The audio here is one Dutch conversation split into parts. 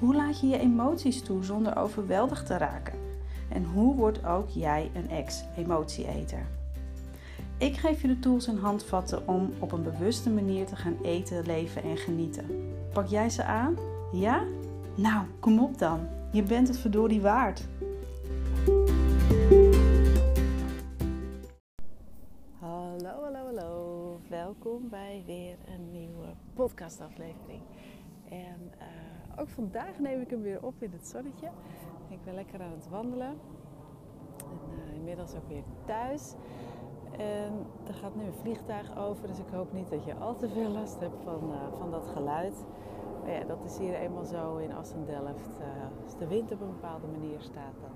Hoe laat je je emoties toe zonder overweldigd te raken? En hoe wordt ook jij een ex-emotieeter? Ik geef je de tools en handvatten om op een bewuste manier te gaan eten, leven en genieten. Pak jij ze aan? Ja? Nou, kom op dan. Je bent het verdorie waard. Hallo, hallo, hallo. Welkom bij weer een nieuwe podcastaflevering. En uh, ook vandaag neem ik hem weer op in het zonnetje. Ik ben lekker aan het wandelen. En uh, inmiddels ook weer thuis. En er gaat nu een vliegtuig over, dus ik hoop niet dat je al te veel last hebt van, uh, van dat geluid. Maar ja, dat is hier eenmaal zo in Assendelft. Uh, als de wind op een bepaalde manier staat, dan,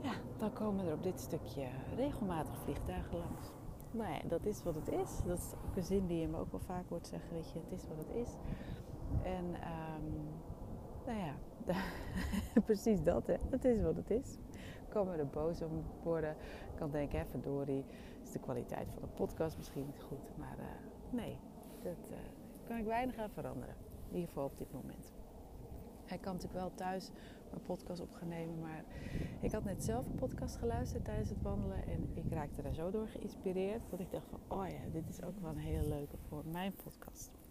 ja, dan komen er op dit stukje regelmatig vliegtuigen langs. Nou ja, dat is wat het is. Dat is ook een zin die je me ook wel vaak hoort zeggen, weet je, het is wat het is. En um, nou ja, precies dat, hè. Het is wat het is komen er boos om worden. Ik kan denken, hè, verdorie, is de kwaliteit van de podcast misschien niet goed. Maar uh, nee, dat uh, kan ik weinig aan veranderen. In ieder geval op dit moment. Ik kan natuurlijk wel thuis mijn podcast op gaan nemen, maar ik had net zelf een podcast geluisterd tijdens het wandelen en ik raakte daar zo door geïnspireerd dat ik dacht van, oh ja, dit is ook wel een hele leuke voor mijn podcast.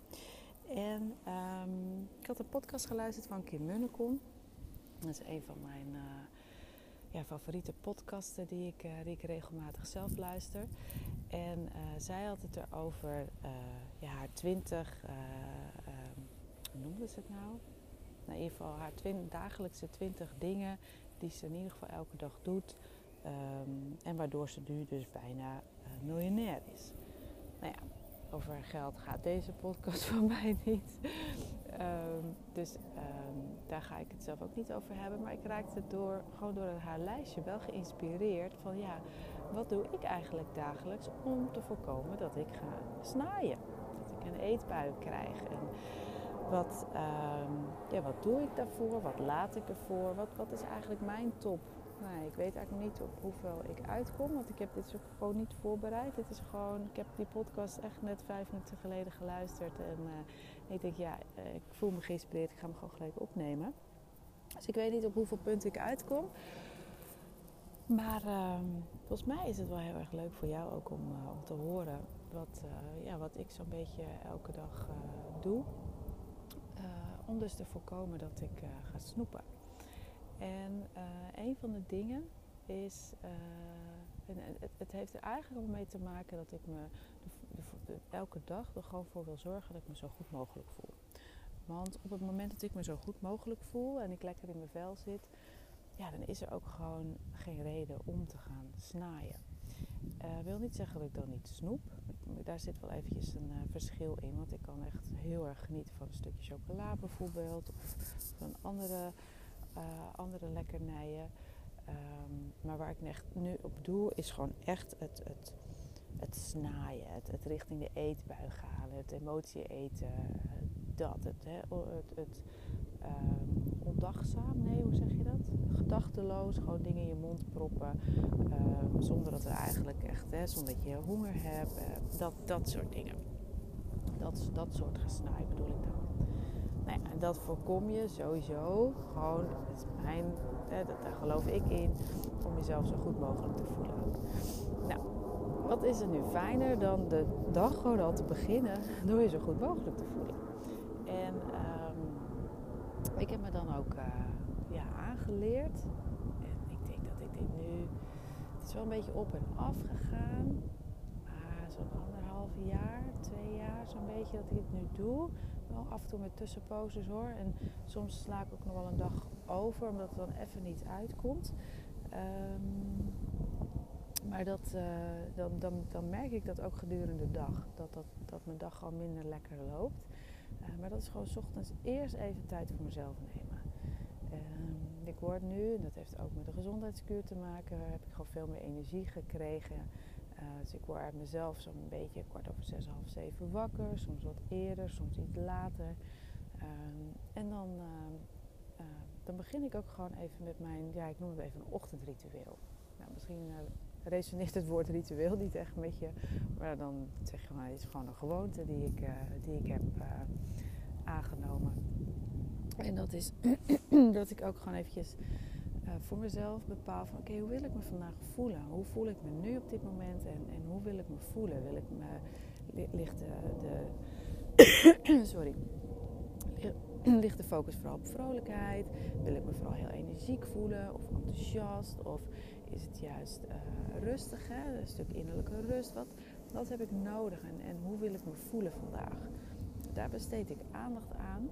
En um, ik had een podcast geluisterd van Kim Munnekom. Dat is een van mijn uh, ja, favoriete podcasten die ik, uh, die ik regelmatig zelf luister. En uh, zij had het erover, ja, haar twintig, hoe noemde ze het nou? nou? In ieder geval haar twin, dagelijkse twintig dingen die ze in ieder geval elke dag doet. Um, en waardoor ze nu dus bijna miljonair is. Nou ja, over geld gaat deze podcast van mij niet. Um, dus um, daar ga ik het zelf ook niet over hebben. Maar ik raakte door, gewoon door haar lijstje wel geïnspireerd van ja, wat doe ik eigenlijk dagelijks om te voorkomen dat ik ga snaaien? Dat ik een eetbui krijg. En wat, um, ja, wat doe ik daarvoor? Wat laat ik ervoor? Wat, wat is eigenlijk mijn top? Nou, ik weet eigenlijk niet op hoeveel ik uitkom, want ik heb dit ook gewoon niet voorbereid. Dit is gewoon, ik heb die podcast echt net vijf minuten geleden geluisterd en uh, ik denk, ja, uh, ik voel me geïnspireerd, ik ga hem gewoon gelijk opnemen. Dus ik weet niet op hoeveel punten ik uitkom. Maar uh, volgens mij is het wel heel erg leuk voor jou ook om, uh, om te horen wat, ja, wat ik zo'n beetje elke dag doe. om dus te voorkomen dat ik ga snoepen. En uh, een van de dingen is, en het, het, heeft er eigenlijk mee te maken dat ik me de, elke dag er gewoon voor wil zorgen dat ik me zo goed mogelijk voel. Want op het moment dat ik me zo goed mogelijk voel en ik lekker in mijn vel zit, ja, dan is er ook gewoon geen reden om te gaan snaaien. Ik uh, wil niet zeggen dat ik dan niet snoep. Daar zit wel eventjes een verschil in. Want ik kan echt heel erg genieten van een stukje chocola bijvoorbeeld. Of van andere uh, andere lekkernijen. Um, maar waar ik nu op doe, is gewoon echt het, het, het snaaien. Het, het richting de eetbui gaan. Het emotie eten. Dat. Het, hè, het, het um, ondagzaam, nee, hoe zeg je dat? Gedachteloos, gewoon dingen in je mond proppen. Um, zonder dat er eigenlijk echt, zonder dat je honger hebt. Uh, dat, dat soort dingen. Dat, dat soort gesnaai bedoel ik dan. Nou ja, dat voorkom je sowieso gewoon, dat is mijn, daar geloof ik in, om jezelf zo goed mogelijk te voelen. Nou, wat is er nu fijner dan de dag gewoon al te beginnen door je zo goed mogelijk te voelen? En um, ik heb me dan ook uh, ja, aangeleerd. En ik denk dat ik dit nu. Het is wel een beetje op en af gegaan. Maar zo'n anderhalf jaar, twee jaar, zo'n beetje dat ik het nu doe af en toe met tussenposes hoor. En soms sla ik ook nog wel een dag over, omdat het dan even niet uitkomt. Um, maar dat, uh, dan, dan, dan merk ik dat ook gedurende de dag. Dat, dat, dat mijn dag gewoon minder lekker loopt. maar dat is gewoon s ochtends eerst even tijd voor mezelf nemen. Ehm, ik word nu, en dat heeft ook met de gezondheidskuur te maken, heb ik gewoon veel meer energie gekregen. Dus ik word uit mezelf zo'n beetje kwart over zes, half zeven wakker. Soms wat eerder, soms iets later. Ehm, en dan, ehm, ehm, dan begin ik ook gewoon even met mijn, ja, ik noem het even een ochtendritueel. Nou, misschien uh, resoneert het woord ritueel niet echt met je, maar dan zeg je maar, het is gewoon een gewoonte die ik, die ik heb aangenomen. En dat is dat ik ook gewoon eventjes voor mezelf bepaal van oké, hoe wil ik me vandaag voelen? Hoe voel ik me nu op dit moment en, en hoe wil ik me voelen? Wil ik me, ligt de, sorry, ligt de focus vooral op vrolijkheid? Wil ik me vooral heel energiek voelen of enthousiast? Of is het juist uh, rustig, hè? een stuk innerlijke rust? Wat, wat heb ik nodig en, en hoe wil ik me voelen vandaag? Daar besteed ik aandacht aan.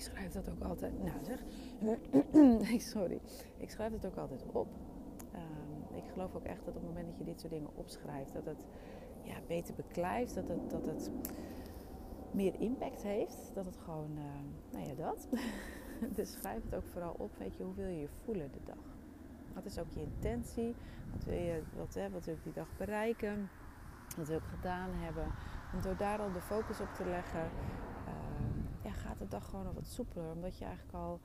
Ik schrijf dat ook altijd. Nou zeg, sorry. Ik schrijf het ook altijd op. Um, ik geloof ook echt dat op het moment dat je dit soort dingen opschrijft, dat het ja, beter beklijft. Dat het, dat het meer impact heeft. Dat het gewoon, uh, nou ja, dat. dus schrijf het ook vooral op. Weet je, hoe wil je je voelen de dag? Wat is ook je intentie? Wat wil je, wat, hè, wat wil ik die dag bereiken? Wat wil ik gedaan hebben? En door daar al de focus op te leggen, gaat de dag gewoon al wat soepeler. Omdat je eigenlijk al,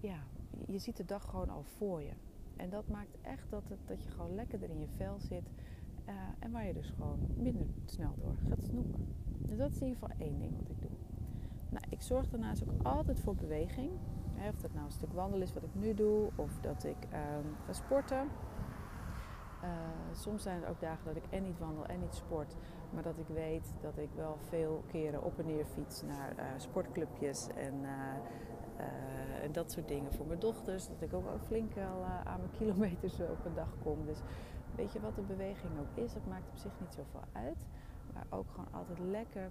ja, je ziet de dag gewoon al voor je. En dat maakt echt dat, het, dat je gewoon lekkerder in je vel zit. Uh, en waar je dus gewoon minder snel door gaat snoepen. Dus dat is in ieder geval één ding wat ik doe. Nou, ik zorg daarnaast ook altijd voor beweging. Of dat nou een stuk wandelen is wat ik nu doe, of dat ik ehm, ga sporten. Uh, soms zijn er ook dagen dat ik en niet wandel en niet sport. Maar dat ik weet dat ik wel veel keren op en neer fiets naar uh, sportclubjes en, uh, en, dat soort dingen voor mijn dochters. Dat ik ook wel flink al aan mijn kilometers op een dag kom. Dus weet je wat de beweging ook is, dat maakt op zich niet zoveel uit. Maar ook gewoon altijd lekker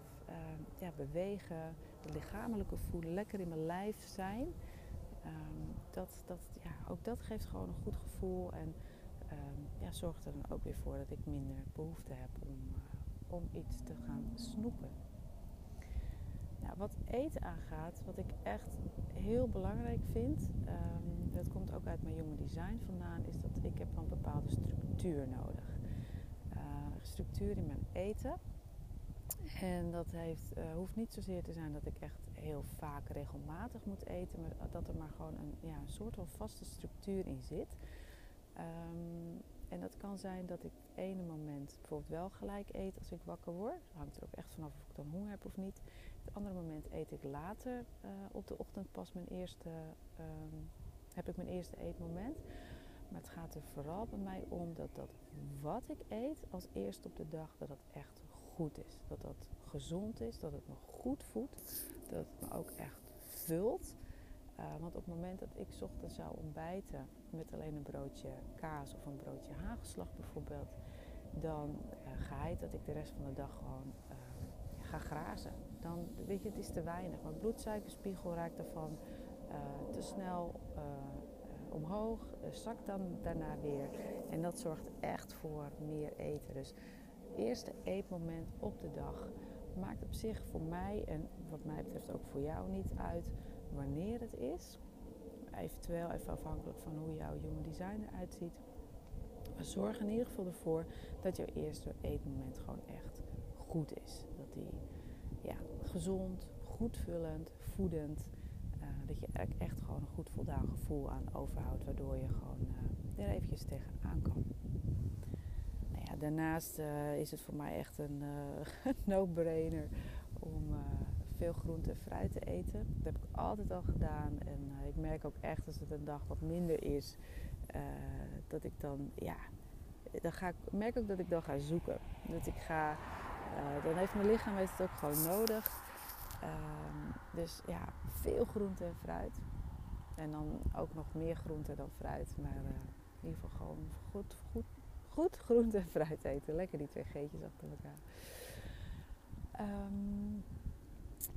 ja, bewegen, het lichamelijke voelen, lekker in mijn lijf zijn. Um, dat, dat, ja, ook dat geeft gewoon een goed gevoel en um, ja, zorgt er dan ook weer voor dat ik minder behoefte heb om, uh, om iets te gaan snoepen. Nou, wat eten aangaat, wat ik echt heel belangrijk vind, um, dat komt ook uit mijn jonge design vandaan, is dat ik heb een bepaalde structuur nodig. Uh, structuur in mijn eten. En dat heeft, uh, hoeft niet zozeer te zijn dat ik echt heel vaak regelmatig moet eten, maar dat er maar gewoon een, ja, een soort van vaste structuur in zit. Um, en dat kan zijn dat ik het ene moment bijvoorbeeld wel gelijk eet als ik wakker word. Dat hangt er ook echt vanaf of ik dan honger heb of niet. Het andere moment eet ik later uh, op de ochtend pas mijn eerste, um, heb ik mijn eerste eetmoment. Maar het gaat er vooral bij mij om dat dat wat ik eet als eerste op de dag, dat dat echt goed is. Dat dat gezond is, dat het me goed voedt, dat het me ook echt vult. Uh, want op het moment dat ik ochtends zou ontbijten met alleen een broodje kaas of een broodje hagelslag bijvoorbeeld, dan uh, geheid dat ik de rest van de dag gewoon uh, ga grazen. Dan weet je, het is te weinig. Mijn bloedsuikerspiegel raakt daarvan te snel omhoog, zakt dan daarna weer. En dat zorgt echt voor meer eten. Dus eerste eetmoment op de dag maakt op zich voor mij en wat mij betreft ook voor jou niet uit wanneer het is. Eventueel even afhankelijk van hoe jouw jonge design eruit ziet. Maar zorg in ieder geval ervoor dat jouw eerste eetmoment gewoon echt goed is. Dat die ja, gezond, goedvullend, voedend. Uh, dat je echt gewoon een goed voldaan gevoel aan overhoudt. Waardoor je gewoon uh, er eventjes tegenaan kan daarnaast uh, is het voor mij echt een no-brainer om veel groente en fruit te eten. Dat heb ik altijd al gedaan. En ik merk ook echt als het een dag wat minder is, dat ik dan, ja, dan ga ik, merk ook dat ik dan ga zoeken. Dat ik ga, dan heeft mijn lichaam heeft het ook gewoon nodig. Ehm, dus ja, veel groente en fruit. En dan ook nog meer groente dan fruit. Maar in ieder geval gewoon goed, goed goed groente en fruit eten. Lekker die twee geetjes achter elkaar. Um,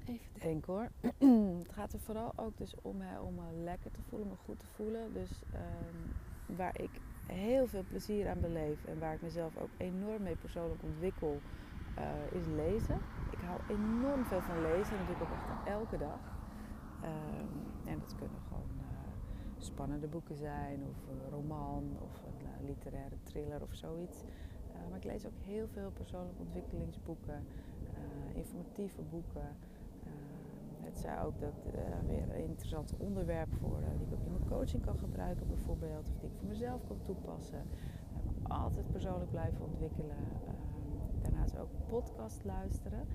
even denken hoor. het gaat er vooral ook dus om, hè, om me lekker te voelen, me goed te voelen. Dus um, waar ik heel veel plezier aan beleef en waar ik mezelf ook enorm mee persoonlijk ontwikkel. uh, is lezen. Ik hou enorm veel van lezen. Dat doe ik ook echt elke dag. Um, en dat kunnen gewoon uh, spannende boeken zijn, of een roman, of een literaire thriller of zoiets. maar ik lees ook heel veel persoonlijke ontwikkelingsboeken, informatieve boeken. Het zei ook dat uh, weer een interessant onderwerp voor uh, die ik ook in mijn coaching kan gebruiken, bijvoorbeeld, of die ik voor mezelf kan toepassen. Altijd persoonlijk blijven ontwikkelen. Ehm, daarnaast ook podcast luisteren.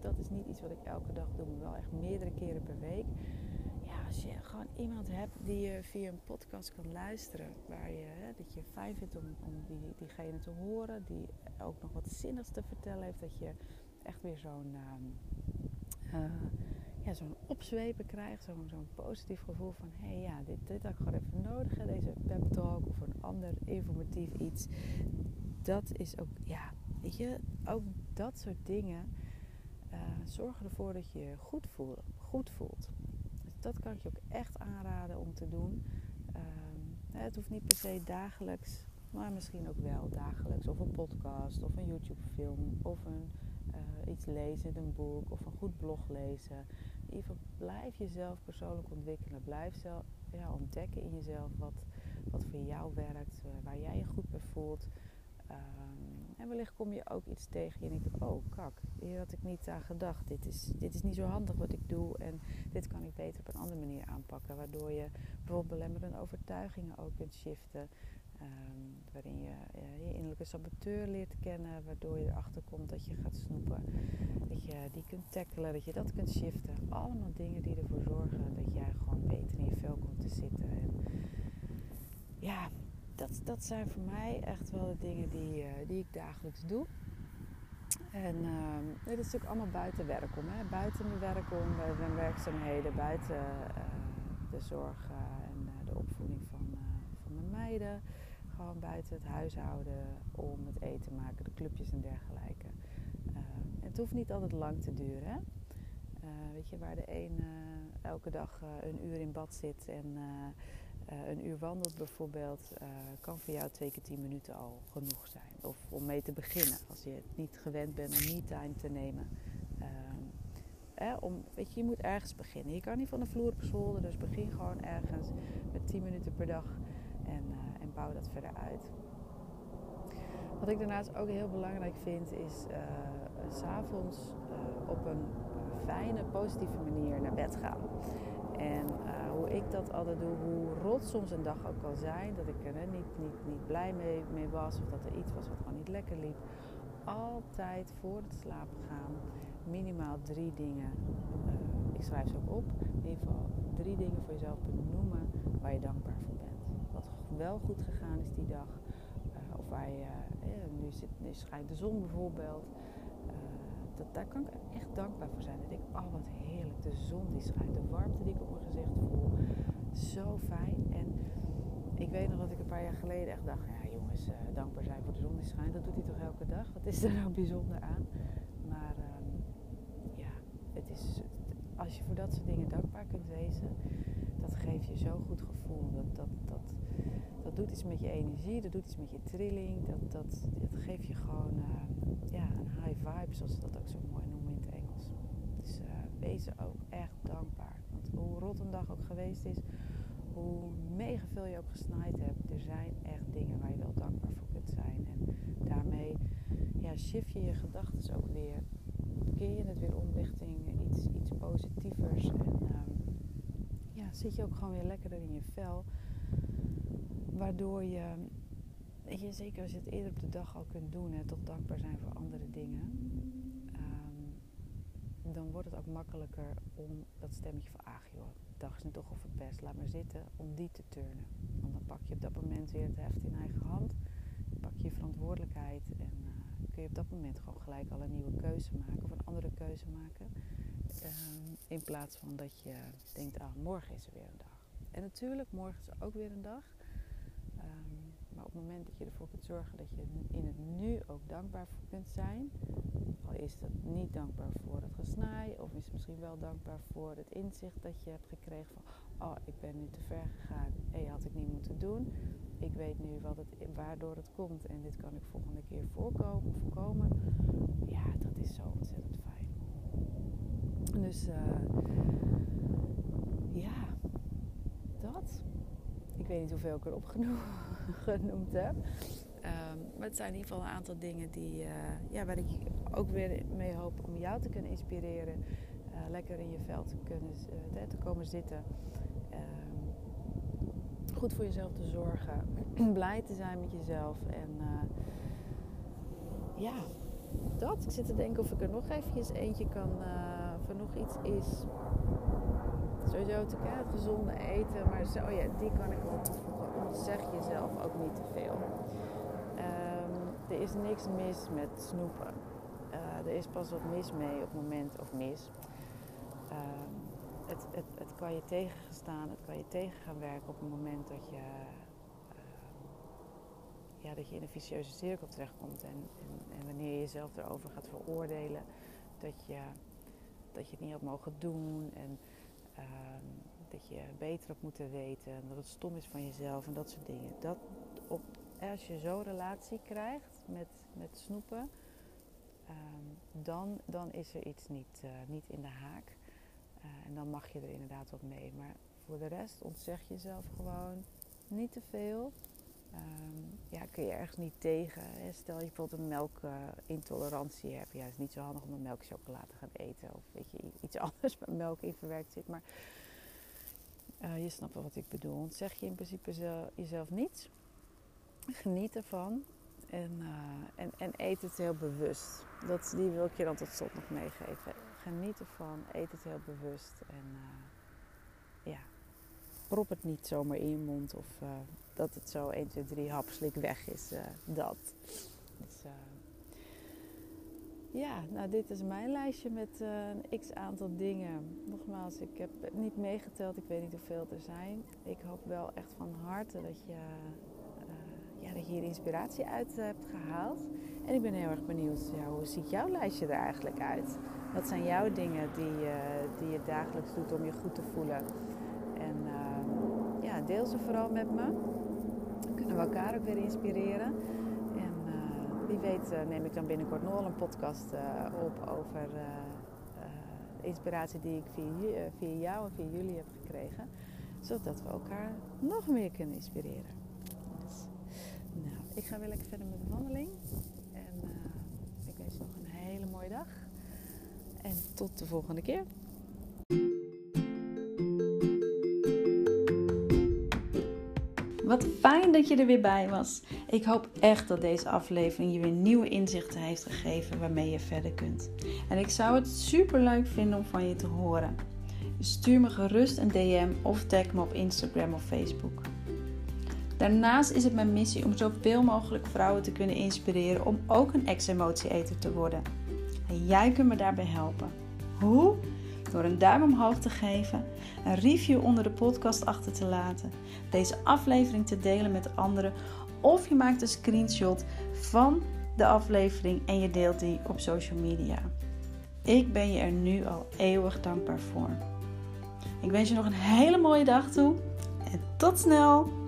Dat is niet iets wat ik elke dag doe, maar wel echt meerdere keren per week. Ja, als je gewoon iemand hebt die je via een podcast kan luisteren, waar je, hè, dat je fijn vindt om, die, diegene te horen, die ook nog wat zinnigs te vertellen heeft, dat je echt weer zo'n. Uh, ja, zo'n opzwepen krijgt, zo'n positief gevoel van hé hey, ja, dit, dit had ik gewoon even nodig, deze pep talk of een ander informatief iets. Dat is ook, ja, weet je, ook dat soort dingen uh, zorgen ervoor dat je je goed, voelt, goed voelt. Dus dat kan ik je ook echt aanraden om te doen. Um, het hoeft niet per se dagelijks, maar misschien ook wel dagelijks. Of een podcast, of een YouTube film, of een, uh, iets lezen, een boek, of een goed blog lezen ieder blijf jezelf persoonlijk ontwikkelen. Blijf zelf, ja, ontdekken in jezelf wat, wat voor jou werkt, uh, waar jij je goed bij voelt. Um, en wellicht kom je ook iets tegen en je denkt, oh kak, hier had ik niet aan gedacht. Dit is, dit is niet zo handig wat ik doe en dit kan ik beter op een andere manier aanpakken. Waardoor je bijvoorbeeld belemmerende overtuigingen ook kunt shiften. Um, waarin je uh, je saboteur leert kennen, waardoor je erachter komt dat je gaat snoepen. Dat je die kunt tackelen, dat je dat kunt shiften. Allemaal dingen die ervoor zorgen dat jij gewoon beter in je vel komt te zitten. En ja, dat, dat zijn voor mij echt wel de dingen die, uh, die ik dagelijks doe. En uh, dit is natuurlijk allemaal buiten werk om. Hè? Buiten mijn werk om, bij mijn werkzaamheden, buiten uh, de zorg en de opvoeding van, van mijn meiden gewoon buiten het huishouden om het eten maken, de clubjes en dergelijke. Uh, het hoeft niet altijd lang te duren. Hè? Uh, weet je, waar de een uh, elke dag een uur in bad zit en een uur wandelt bijvoorbeeld, kan voor jou twee keer tien minuten al genoeg zijn. Of om mee te beginnen, als je het niet gewend bent om me-time te nemen. Om, weet je, je moet ergens beginnen. Je kan niet van de vloer op zolder, dus begin gewoon ergens met 10 minuten per dag. En, bouw dat verder uit. Wat ik daarnaast ook heel belangrijk vind, is uh, s'avonds uh, op een fijne, positieve manier naar bed gaan. En uh, hoe ik dat altijd doe, hoe rot soms een dag ook kan zijn, dat ik er niet, niet, niet blij mee, mee was of dat er iets was wat gewoon niet lekker liep. Altijd voor het slapen gaan minimaal drie dingen. ik schrijf ze ook op. In ieder geval drie dingen voor jezelf benoemen waar je dankbaar voor bent wel goed gegaan is die dag. Uh, of waar je, uh, nu, zit, schijnt de zon bijvoorbeeld. Dat, daar kan ik echt dankbaar voor zijn. Dat ik, oh wat heerlijk, de zon die schijnt, de warmte die ik op mijn gezicht voel. Zo fijn. En ik weet nog dat ik een paar jaar geleden echt dacht, ja jongens, dankbaar zijn voor de zon die schijnt. Dat doet hij toch elke dag? Wat is er nou bijzonder aan? Maar ehm, ja, het is, als je voor dat soort dingen dankbaar kunt wezen, dat geeft je zo'n goed gevoel. Dat, dat, dat, dat doet iets met je energie, dat doet iets met je trilling. Dat, dat, dat geeft je gewoon uh, ja, een high vibe, zoals ze dat ook zo mooi noemen in het Engels. Dus uh, wees ook echt dankbaar. Want hoe rot een dag ook geweest is, hoe mega veel je ook gesnaaid hebt, er zijn echt dingen waar je wel dankbaar voor kunt zijn. En daarmee ja, shift je je gedachten ook weer. Keer je het weer om richting iets, iets positievers. En um, ja, zit je ook gewoon weer lekkerder in je vel. Waardoor je, je, zeker als je het eerder op de dag al kunt doen, hè, toch dankbaar zijn voor andere dingen. Um, dan wordt het ook makkelijker om dat stemmetje van, ach joh, dag is nu toch al verpest, laat maar zitten, om die te turnen. Want dan pak je op dat moment weer het heft in eigen hand, pak je je verantwoordelijkheid en uh, kun je op dat moment gewoon gelijk al een nieuwe keuze maken of een andere keuze maken. Um, in plaats van dat je denkt, ah, morgen is er weer een dag. En natuurlijk, morgen is er ook weer een dag. Maar op het moment dat je ervoor kunt zorgen dat je in het nu ook dankbaar voor kunt zijn, al is dat niet dankbaar voor het gesnaai, of is misschien wel dankbaar voor het inzicht dat je hebt gekregen van, oh, ik ben nu te ver gegaan, hé, had ik niet moeten doen. Ik weet nu wat het, waardoor het komt en dit kan ik volgende keer voorkomen, voorkomen. ja, dat is zo ontzettend fijn. Dus uh, ja, dat. Ik weet niet hoeveel ik erop genoemd heb. Um, maar het zijn in ieder geval een aantal dingen die, uh, ja, waar ik ook weer mee hoop om jou te kunnen inspireren. Uh, lekker in je veld te kunnen te komen zitten. Um, goed voor jezelf te zorgen. blij te zijn met jezelf. En ja, dat. Ik zit te denken of ik er nog eventjes eentje kan, uh, er nog iets is. Sowieso te het gezonde eten, maar zo, ja, die kan ik wel toevoegen. Zeg jezelf ook niet te veel. Um, er is niks mis met snoepen. Uh, er is pas wat mis mee op het moment, of mis. Um, het, het, het kan je tegengestaan, het kan je tegen gaan werken op het moment dat je ja, dat je in een vicieuze cirkel terechtkomt. En, en, en, wanneer je jezelf erover gaat veroordelen dat je, dat je het niet had mogen doen. En ehm, dat je beter had moeten weten. En dat het stom is van jezelf en dat soort dingen. Dat op, als je zo'n relatie krijgt met, met snoepen, ehm, dan, dan is er iets niet, uh, niet in de haak. Uh, en dan mag je er inderdaad wat mee. Maar voor de rest ontzeg jezelf gewoon niet te veel. Um, ja, kun je ergens niet tegen. Stel je bijvoorbeeld een melkintolerantie hebt. Ja, het is niet zo handig om een melkchocolade te gaan eten. Of weet je, iets anders met melk in verwerkt zit. Maar uh, je snapt wel wat ik bedoel. Zeg je in principe jezelf niets. Geniet ervan. En, uh, en, en eet het heel bewust. Dat, die wil ik je dan tot slot nog meegeven. Geniet ervan. Eet het heel bewust. En uh, ja, prop het niet zomaar in je mond. Of dat het zo 1, 2, 3 hapslik weg is. Uh, dat. Dus, uh, ja, nou dit is mijn lijstje met een x aantal dingen. Nogmaals, ik heb niet meegeteld. Ik weet niet hoeveel er zijn. Ik hoop wel echt van harte dat je, ja, dat je hier inspiratie uit hebt gehaald. En ik ben heel erg benieuwd, ja, hoe ziet jouw lijstje er eigenlijk uit? Wat zijn jouw dingen die, die je dagelijks doet om je goed te voelen? En ja, deel ze vooral met me we elkaar ook weer inspireren. En uh, wie weet uh, neem ik dan binnenkort nog wel een podcast uh, op over de inspiratie die ik via, via jou en via jullie heb gekregen. Zodat we elkaar nog meer kunnen inspireren. Dus, nou, ik ga weer lekker verder met de wandeling. En ik wens je nog een hele mooie dag. En tot de volgende keer. Wat fijn dat je er weer bij was. Ik hoop echt dat deze aflevering je weer nieuwe inzichten heeft gegeven waarmee je verder kunt. En ik zou het super leuk vinden om van je te horen. Stuur me gerust een DM of tag me op Instagram of Facebook. Daarnaast is het mijn missie om zoveel mogelijk vrouwen te kunnen inspireren om ook een ex-emotieeter te worden. En jij kunt me daarbij helpen. Hoe? Door een duim omhoog te geven, een review onder de podcast achter te laten, deze aflevering te delen met anderen of je maakt een screenshot van de aflevering en je deelt die op social media. Ik ben je er nu al eeuwig dankbaar voor. Ik wens je nog een hele mooie dag toe en tot snel!